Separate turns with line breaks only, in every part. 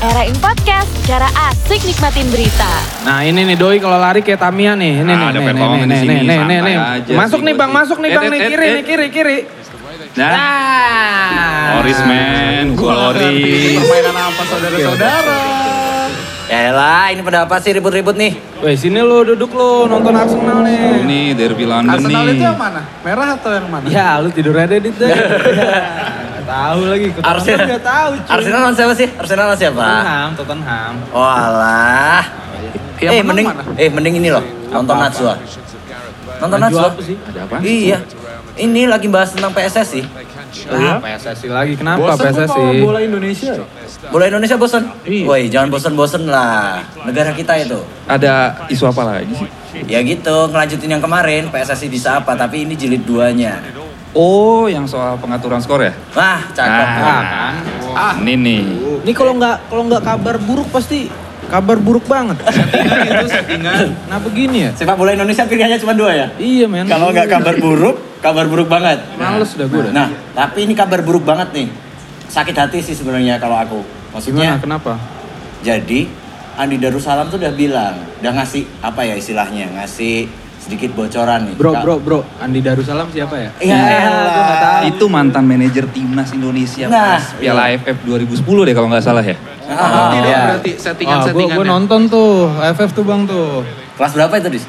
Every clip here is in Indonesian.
Era In Podcast, cara asik nikmatin berita.
Nah ini nih doi kalau lari kayak Tamia nih. Ini
Ah,
nih,
ada
nih, nih, nih,
sini,
nih, nih, nih. Masuk nih bang, masuk nih
Eh,
bang,
eh,
nih
eh,
kiri,
eh.
nih kiri, kiri.
Nah,
Nah.
Loris man, gua Loris.
Permainan apa saudara-saudara?
Ya lah, ini pada apa sih ribut-ribut nih?
Weh sini lu duduk lu nonton Arsenal nih.
Ini derby London
Arsenal
nih.
itu yang mana? Merah atau yang mana?
Ya lu tidur aja dit deh. Ya, tahu lagi.
Arsenal.
nggak tahu. cuy.
Arsenal lawan siapa sih? Arsenal lawan siapa?
Tottenham, Tottenham.
Walah.
Yang
eh
menang
mending,
mana?
eh mending ini loh, nonton? Najwa. Nonton
sih?
Ada apa?
Iya. Ini lagi bahas tentang PSSI.
Ah, PSSI lagi. Kenapa
Bosan gua
PSSI?
sama bola Indonesia.
Bola Indonesia bosan?
Iya.
Woi, jangan bosan-bosan lah. Negara kita itu.
Ada isu apa lagi sih?
Ya gitu, ngelanjutin yang kemarin PSSI bisa apa, tapi ini jilid duanya.
Oh, yang soal pengaturan skor ya?
Wah, cakep.
Ah,
kan?
Ini nih.
Ini kalau nggak kalau nggak kabar buruk pasti kabar buruk banget. Settingan itu settingan. Nah begini ya?
Sepak bola Indonesia pilihannya cuma dua ya?
Iya men.
Kalau nggak kabar buruk, kabar buruk banget.
Males udah gue udah.
Nah, tapi ini kabar buruk banget nih. Sakit hati sih sebenarnya kalau aku.
Gimana?
Maksudnya,
Kenapa?
jadi Andi Darussalam tuh udah bilang, udah ngasih apa ya istilahnya, ngasih sedikit bocoran nih.
Bro, bro, bro. Andi Darussalam siapa ya?
Iya,
gua nggak tahu.
Itu mantan manajer timnas Indonesia
Nah,
pas Piala AFF 2010 deh kalau nggak salah ya.
Ah,
Tidak
iya.
berarti
Wah, gue
settingan-settingannya.
gue nonton tuh AFF tuh bang tuh.
Kelas berapa itu, Dis?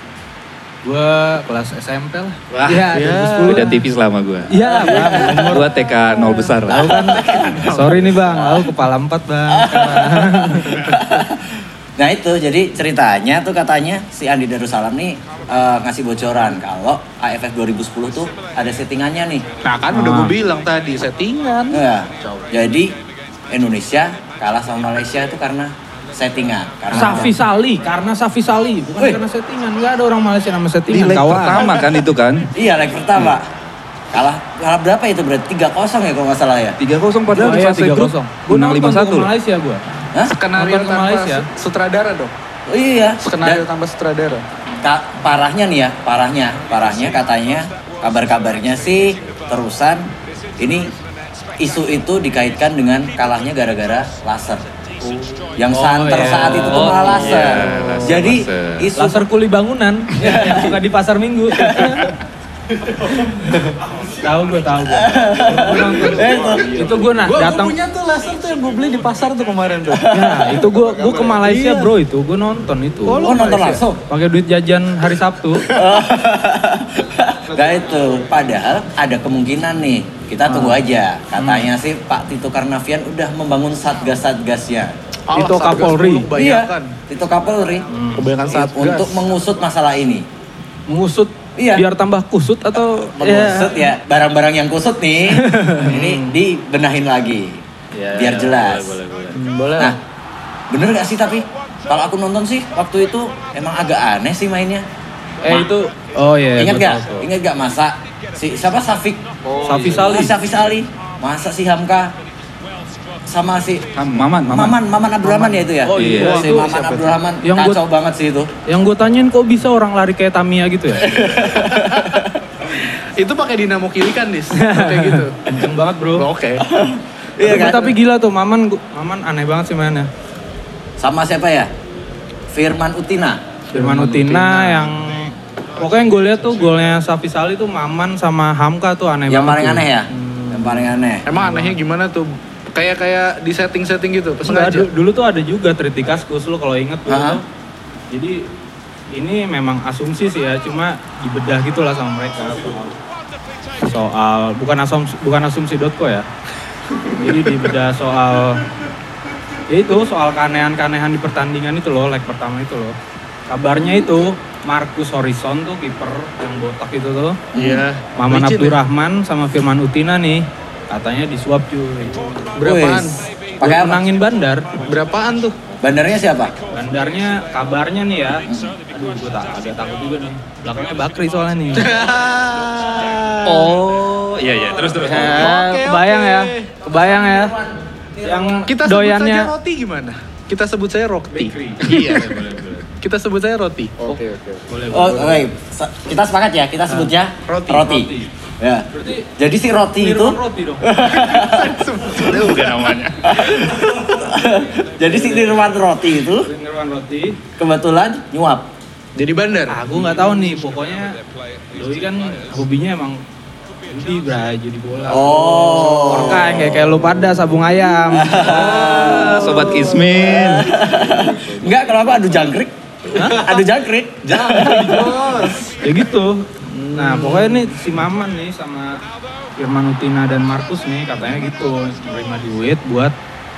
Gue kelas SMP lah.
Wah,
Iya,
ya.
2010.
Beda tipis lama gua.
Iya, bang.
Gua TK 0 besar lah.
Tahu kan? Sorry nih bang, lalu kepala empat bang.
Nah itu jadi ceritanya tuh katanya si Andi Darussalam nih eh, ngasih bocoran kalau AFF 2010 tuh ada settingannya nih.
Nah kan udah gue bilang tadi settingan.
Ya, jadi Indonesia kalah sama Malaysia itu karena settingan. Karena
Safi Sali, karena Safi Sali, bukan
Wih.
karena settingan. Gak ada orang Malaysia nama
Di
settingan.
leg
kawan.
pertama kan itu kan.
Iya leg pertama. Kalah kalah berapa itu berarti 3-0 ya kalau nggak salah ya.
3-0 padahal
Oh
di
iya,
fase grup
3-0. Gue
menang
nonton ke
5-1 loh.
Malaysia gue.
Hah?
Skenario tanpa
Malaysia.
su- sutradara dong.
Oh iya.
Skenario
Dan
tanpa sutradara.
ka- parahnya nih ya, parahnya, parahnya katanya kabar-kabarnya sih terusan ini isu itu dikaitkan dengan kalahnya gara-gara laser. Yang
Oh,
santer
iya.
saat itu tuh malah
Oh,
laser.
iya, laser,
Jadi
laser.
isu
Laser kuli bangunan yang suka di pasar minggu. tahu gue tahu gue. Gua nonton. itu gue nah
Gue
datang.
punya tuh laser tuh yang gue beli di pasar tuh kemarin tuh.
Ya, itu gue gue ke Malaysia bro itu gue nonton itu.
Oh, nonton langsung.
Pakai duit jajan hari Sabtu.
Nah itu, padahal ada kemungkinan nih. Kita tunggu
Hmm.
aja. Katanya sih Pak Tito Karnavian udah membangun satgas-satgasnya.
Itu Kapolri.
Iya,
Bayangkan.
Tito Kapolri.
Kebanyakan satgas.
Untuk mengusut masalah ini.
Mengusut
Iya.
biar tambah kusut atau
Mengusut ya, barang-barang yang kusut nih. ini dibenahin lagi. biar jelas.
Hmm, boleh.
Nah, bener gak sih tapi? Kalau aku nonton sih waktu itu emang agak aneh sih mainnya.
Eh itu oh iya.
Ingat
gua
gak? Ingat gak masa si siapa Safik?
Safi Sali.
Ah, Safi Sali. Masa si Hamka sama si
Ham- Maman, Maman.
Maman, Maman Abdurrahman ya itu ya?
Oh iya.
Si
Itu
Maman
siapa
Abdurrahman
Yang gua-
kacau banget sih itu.
Yang gue tanyain kok bisa orang lari kayak Tamiya gitu ya?
Itu pakai dinamo kiri kan, Dis? Kayak gitu.
Kenceng banget bro.
Oke.
Iya
tapi,
kan?
tapi gila tuh, Maman, gua- Maman aneh banget sih mainnya.
Sama siapa ya? Firman Utina.
Firman Utina yang pokoknya yang gue lihat tuh golnya Safi Sali tuh Maman sama Hamka tuh aneh
Yang
banget.
paling
tuh.
aneh ya? Yang paling aneh.
Emang anehnya gimana tuh? Kayak kayak di setting-setting gitu, pas
Enggak, du- dulu tuh ada juga Tritikas Kus lu kalau inget dulu tuh. Jadi ini memang asumsi sih ya, cuma dibedah gitu lah sama mereka soal, soal bukan asumsi bukan asumsi.co ya. Jadi dibedah soal ya itu soal keanehan-keanehan di pertandingan itu loh, leg pertama itu loh. Kabarnya itu Marcus Horizon tuh kiper yang botak itu tuh.
Iya.
Maman
Licin ya?
Abdurrahman sama Firman Utina nih katanya disuap cuy.
Berapaan?
Pakai
menangin bandar.
Berapaan tuh?
Bandarnya siapa?
Bandarnya kabarnya nih ya. Aduh, gue tak agak takut juga nih. Belakangnya Bakri soalnya nih.
Oh, iya iya. Terus terus.
Ya,
Oke,
kebayang ya. Kebayang ya. Yang
Kita sebut
doyannya
saja roti gimana? Kita sebut saya roti. Iya. Kita sebut saya roti.
Oke, oke. Boleh,
Oh, oke. Sa- Kita sepakat ya, kita sebutnya
roti.
roti. Ya.
Berarti
Jadi si roti itu
roti dong.
Itu bukan namanya.
jadi si Nirwan roti itu
Nirwan roti.
kebetulan nyuap.
Jadi bandar.
Aku nggak tahu nih, pokoknya Doi kan hobinya emang judi bray, judi bola.
Oh.
Orka yang kayak kayak lu pada sabung ayam.
Ah, Sobat Kismin.
Enggak, kalau aku adu jangkrik. Adu jangkrik.
ya gitu. Nah pokoknya nih si Maman nih sama Firman Utina dan Markus nih katanya gitu menerima duit buat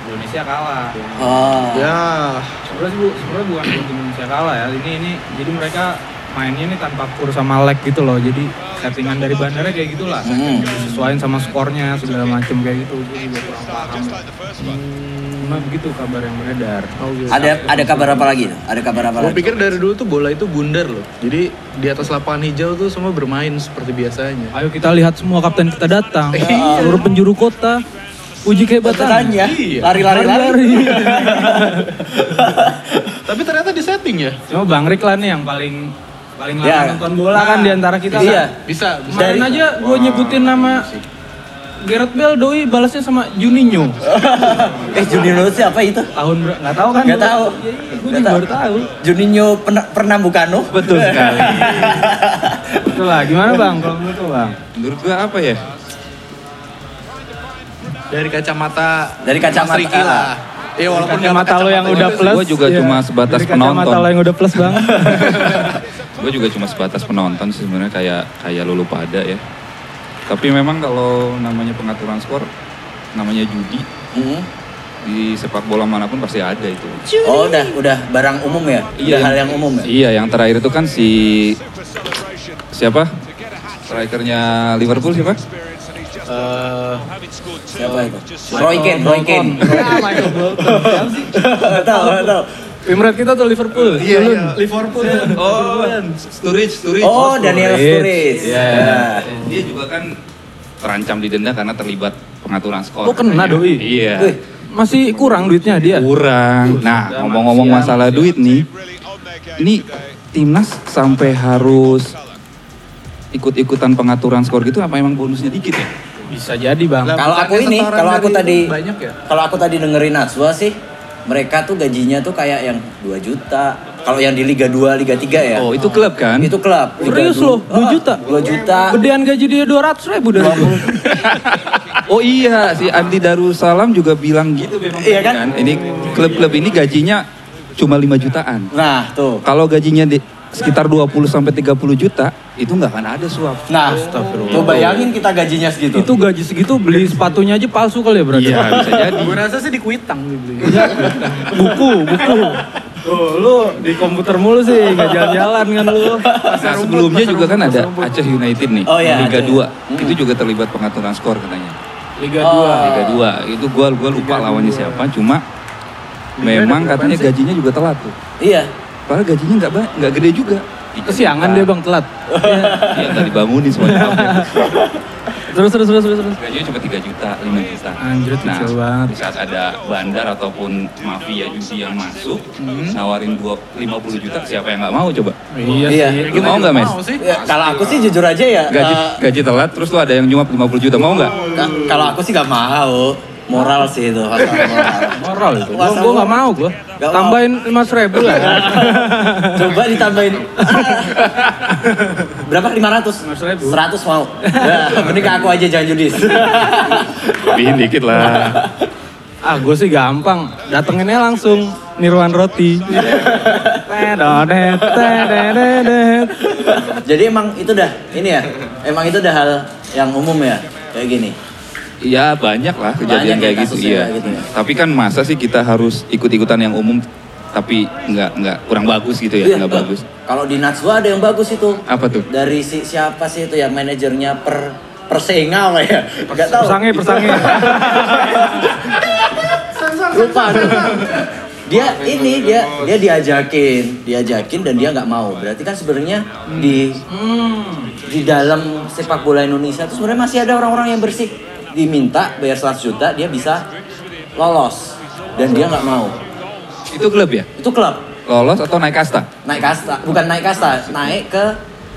Indonesia kalah.
Oh.
Ya.
Sebenarnya bu, sebenarnya bukan buat Indonesia kalah ya. Ini ini jadi mereka mainnya nih tanpa kur sama leg gitu loh. Jadi settingan dari bandara kayak gitulah.
Hmm.
Sesuaiin sama skornya segala macem kayak gitu. Gue juga kurang paham. Cuma begitu kabar yang beredar.
Ada ada kabar apa lagi? Ada kabar apa
Gue
lagi?
pikir dari dulu tuh bola itu bundar loh. Jadi di atas lapangan hijau tuh semua bermain seperti biasanya.
Ayo kita lihat semua kapten kita datang.
Iya.
Seluruh penjuru kota. Uji kehebatan.
Betulannya.
Iya.
Lari-lari lari.
Tapi ternyata di setting ya.
Cuma Bang Rik lah nih yang paling paling lama
Ya.
nonton bola kan di antara kita.
Iya.
kan.
Bisa, bisa.
Kemarin aja gue nyebutin nama Gareth Bale doi balasnya sama Juninho.
eh Juninho siapa itu?
Tahun nggak tahu kan?
Nggak tahu.
Gue
Nggak
juga
tahu.
baru tahu.
Juninho Pern- Pernambucano.
Betul sekali. Betul lah. Gimana bang? Kalau menurut lo bang?
Menurut gua apa ya?
Dari kacamata
Dari kacamata.
Mas Riki lah. Iya walaupun
kacamata
pakai
lo yang
kacamata
udah plus.
Gua juga
iya.
cuma sebatas
Dari
penonton.
lo yang udah plus bang.
Gue juga cuma sebatas penonton sih sebenarnya kayak kayak lulu pada ya. Tapi memang kalau namanya pengaturan skor, namanya judi
Hmm.
di sepak bola mana pun pasti ada itu.
Oh udah udah barang umum ya? Udah hal yang umum ya?
Iya, yang terakhir itu kan si siapa? Strikernya Liverpool siapa?
Eh,
Siapa itu? Roy Keane, Roy Keane. Tahu, tahu.
Tim red kita tuh Liverpool.
iya, iya. Liverpool.
Oh, Sturridge, Sturridge.
Oh, Daniel Sturridge.
Iya.
Ya.
Dia juga kan terancam didenda karena terlibat pengaturan skor.
Oh, kena doi.
Iya.
Masih kurang duitnya dia.
Kurang. Nah, ngomong-ngomong masalah duit nih, ini timnas sampai harus ikut-ikutan pengaturan skor gitu apa emang bonusnya dikit ya?
Bisa jadi bang.
Lah,
Kalau aku ini, kalau aku tadi
banyak ya?
Kalau aku tadi dengerin Najwa sih, mereka tuh gajinya tuh kayak yang 2 juta. Kalau yang di Liga 2, Liga 3 ya.
Oh, itu klub kan?
Itu klub. Liga
Serius
dua-
loh, 2 juta?
2 juta.
Gedean gaji dia 200 ribu dari dulu.
Oh iya, si Andi Darussalam juga bilang gitu memang.
Iya kan?
Ini klub-klub ini gajinya cuma 5 jutaan.
Nah, tuh.
Kalau gajinya di sekitar 20 sampai 30 juta, itu nggak akan ada suap.
Nah, tuh bayangin kita gajinya segitu.
Itu gaji segitu beli sepatunya aja palsu kali ya berarti.
Iya, bisa jadi.
Gue rasa sih di kuitang dibeli.
buku, buku. Tuh, lu di komputer mulu sih, nggak jalan-jalan kan lu.
Nah, sebelumnya juga kan ada Aceh United nih,
Oh iya,
Liga
Aceh.
2. Itu juga terlibat pengaturan skor katanya.
Liga
Oh.
2.
Liga 2. Itu gua gua lupa lawannya siapa, cuma memang katanya gajinya juga telat tuh.
Iya.
Padahal gajinya nggak ba- nggak gede juga.
Kesiangan dia bang telat.
Iya, nggak dibangunin semuanya.
Terus terus terus terus. terus.
Gajinya cuma 3 juta, 5 juta.
Anjir,
nah,
kecil banget.
saat ada bandar ataupun mafia judi yang masuk,
Hmm.
nawarin dua, 50 juta, siapa yang nggak mau coba?
Iya,
Iya.
sih.
Lu mau nggak, Mes?
Ya, kalau aku sih jujur aja ya.
Gaji,
eh,
gaji telat, terus lu ada yang nyuap 50 juta, mau nggak?
ka- kalau aku sih gak mau. Moral sih itu. moral.
Moral itu. Gua, gua nggak mau gua.
Mau.
Tambahin lima ribu lah.
Coba ditambahin. Berapa? 500?
500.000.
100 mau. Ya, mending ke aku aja jangan judis.
Lebihin dikit lah.
ah, gue sih gampang. Datenginnya langsung Nirwan Roti.
Jadi emang itu dah ini ya. Emang itu dah hal yang umum ya kayak gini.
Iya banyak lah kejadian
Banyak ya
kayak gitu.
kasusnya
Iya.
gitu ya.
Tapi kan masa sih kita harus ikut-ikutan yang umum tapi nggak nggak kurang bagus gitu
Iya,
ya nggak bagus.
Kalau di Najwa ada yang bagus itu.
Apa tuh?
Dari si siapa sih itu ya manajernya per Persenga apa ya? Gak tahu.
Persange, persange.
lupa dia ini dia dia diajakin diajakin dan dia nggak mau berarti kan sebenarnya di di dalam sepak bola Indonesia itu sebenarnya masih ada orang-orang yang bersih diminta bayar 100 juta dia bisa lolos dan dia nggak mau
Itu klub ya?
itu klub
Lolos atau naik kasta?
naik kasta bukan naik kasta naik ke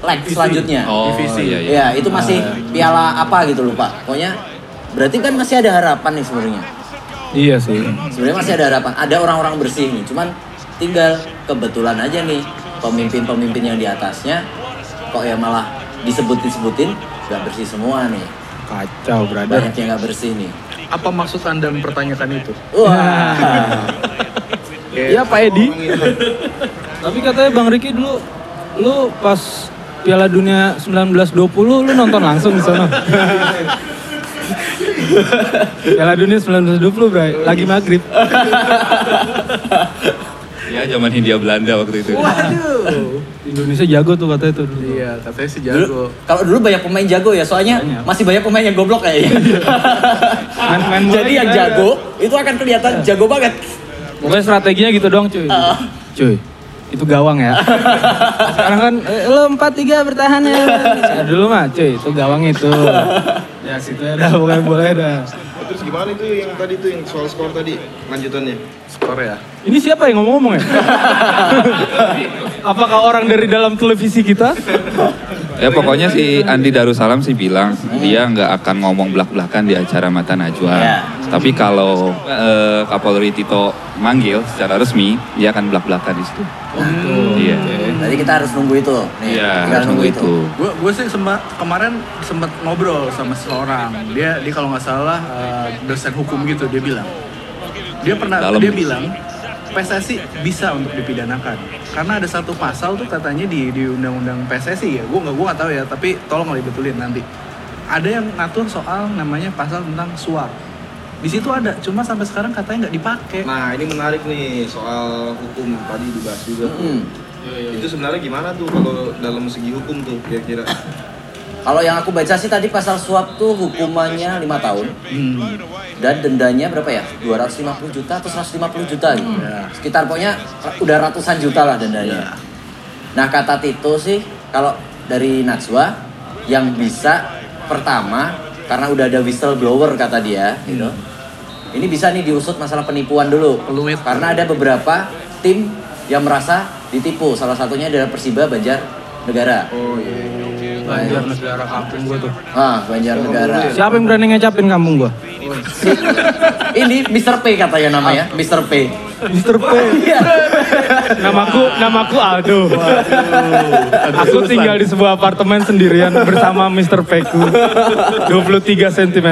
leg selanjutnya.
Oh,
Divisi.
iya, iya.
Ya, itu masih piala apa gitu lupa. Pokoknya berarti kan masih ada harapan nih sebenarnya.
Iya sih.
Sebenarnya masih ada harapan. Ada orang-orang bersih nih. Cuman tinggal kebetulan aja nih pemimpin-pemimpin yang di atasnya kok ya malah disebut-disebutin nggak bersih semua nih.
Kacau, brother.
Banyak yang nggak bersih nih.
Apa maksud anda mempertanyakan itu?
Wah.
Iya Pak Edi. Tapi katanya Bang Riki dulu lu pas Piala Dunia 1920 lu nonton langsung di sana. Piala Dunia 1920 bray, lagi maghrib.
Ya zaman Hindia Belanda waktu itu.
Waduh.
Indonesia jago tuh katanya tuh dulu.
Iya, katanya sih
Dulu,
jago.
kalau dulu banyak pemain jago ya, soalnya
Banyak.
masih banyak pemain yang goblok kayaknya.
Main- main
Jadi yang
ada.
jago itu akan kelihatan jago banget.
Pokoknya strateginya gitu dong cuy.
Ah.
Cuy, itu gawang ya. Sekarang kan eh, lo 4-3 bertahan ya. Ya, dulu mah cuy, itu gawang itu. Ya situ ya dah, boleh boleh dah.
Terus gimana itu yang tadi tuh yang soal skor tadi lanjutannya?
Skor ya.
Ini siapa yang ngomong-ngomong ya? Apakah orang dari dalam televisi kita?
Ya pokoknya si Andi Darussalam sih bilang dia nggak akan ngomong belak-belakan di acara Mata Najwa.
Ya.
Tapi kalau eh, Kapolri Tito manggil secara resmi, dia akan belak-belakan di situ. Iya.
Jadi kita harus nunggu itu. Nih,
Iya,
kita
harus nunggu itu.
Gue gue sih sempat kemarin sempat ngobrol sama seseorang. Dia dia kalau nggak salah eh, dosen hukum gitu dia bilang. Dia pernah
Dalam.
dia bilang PSSI bisa untuk dipidanakan karena ada satu pasal tuh katanya di di undang-undang PSSI ya. Gue nggak gue nggak tahu ya, tapi tolong dibetulin nanti. Ada yang ngatur soal namanya pasal tentang suap. Di situ ada, cuma sampai sekarang katanya nggak dipakai.
Nah ini menarik nih soal hukum tadi dibahas juga. tuh.
Hmm.
Itu sebenarnya gimana tuh kalau dalam segi hukum tuh kira-kira?
Kalau yang aku baca sih tadi pasal suap tuh hukumannya 5 tahun
Hmm.
dan dendanya berapa ya? 250 juta atau 150 juta gitu.
Ya.
Sekitar pokoknya udah ratusan juta lah dendanya. Nah kata Tito sih kalau dari Najwa yang bisa pertama karena udah ada whistleblower kata dia gitu. Ini bisa nih diusut masalah penipuan dulu.
Peluit.
Karena ada beberapa tim yang merasa ditipu. Salah satunya adalah Persiba Banjar Negara.
Oh iya.
Banjar negara kampung gua tuh.
Ah, Banjar Negara.
Siapa yang berani ngecapin kampung gua?
Ini Mr. P katanya namanya, Mr. P.
Mr. P.
Iya.
Namaku namaku Aldo. Aku tinggal di sebuah apartemen sendirian bersama Mr. P ku. 23 cm.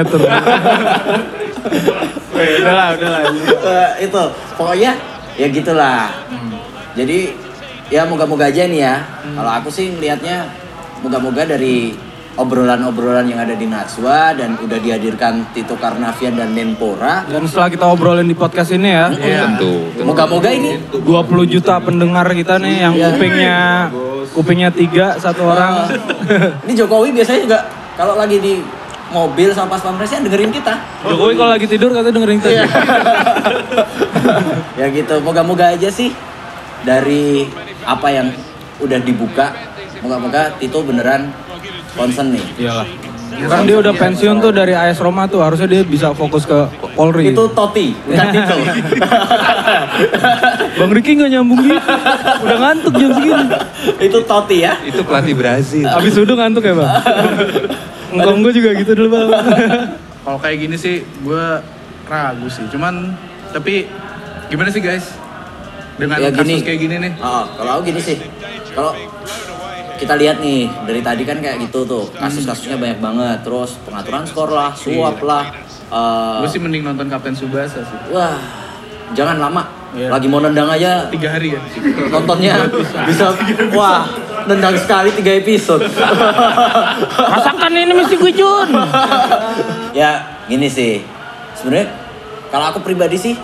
udahlah, udahlah.
Eh, itu pokoknya ya gitulah. Jadi ya moga-moga aja nih ya. Kalau aku sih ngelihatnya moga-moga dari obrolan-obrolan yang ada di Najwa dan udah dihadirkan Tito Karnavian dan Menpora.
Dan setelah kita obrolin di podcast ini ya,
Tentu. tentu.
Moga-moga ini
20 juta pendengar kita nih yang
Iya.
kupingnya kupingnya tiga satu orang.
ini Jokowi biasanya juga kalau lagi di mobil sama pas pampresnya dengerin kita.
Jokowi kalau lagi tidur katanya dengerin kita.
ya gitu moga-moga aja sih dari apa yang udah dibuka moga-moga Tito beneran concern nih
Iyalah. Kan dia udah pensiun tuh dari AS Roma tuh harusnya dia bisa fokus ke Polri.
itu Toti bukan Tito
Bang Riki nggak nyambung gitu. Udah ngantuk jam segini.
itu Toti ya
Itu pelatih Brazil.
Abis duduk ngantuk ya bang? Engkong gue juga gitu dulu bang.
Kalau kayak gini sih gue ragu sih. Cuman tapi gimana sih guys? Dengan
Ya,
kasus
gini.
kayak gini nih.
oh, kalau aku gini sih kalau kita lihat nih dari tadi kan kayak gitu tuh kasus-kasusnya banyak banget terus pengaturan skor lah suap lah eh,
Gue sih mending nonton Kapten Subasa sih.
wah jangan lama
Iya.
lagi mau nendang aja
Tiga hari ya.
nontonnya bisa wah nendang sekali tiga episode
Masakan ini mesti gue Jun.
ya gini sih sebenarnya kalau aku pribadi sih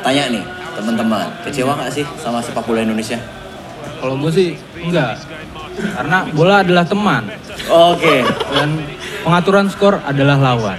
tanya nih teman-teman kecewa nggak sih sama sepak bola Indonesia
Kalau gue sih enggak. Karena bola adalah teman
oke
dan pengaturan skor adalah lawan.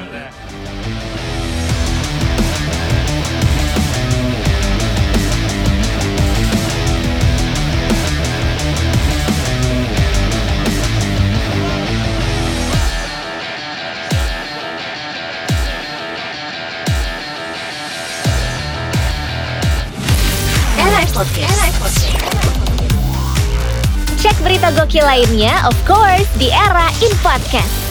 Lainnya of course di era In.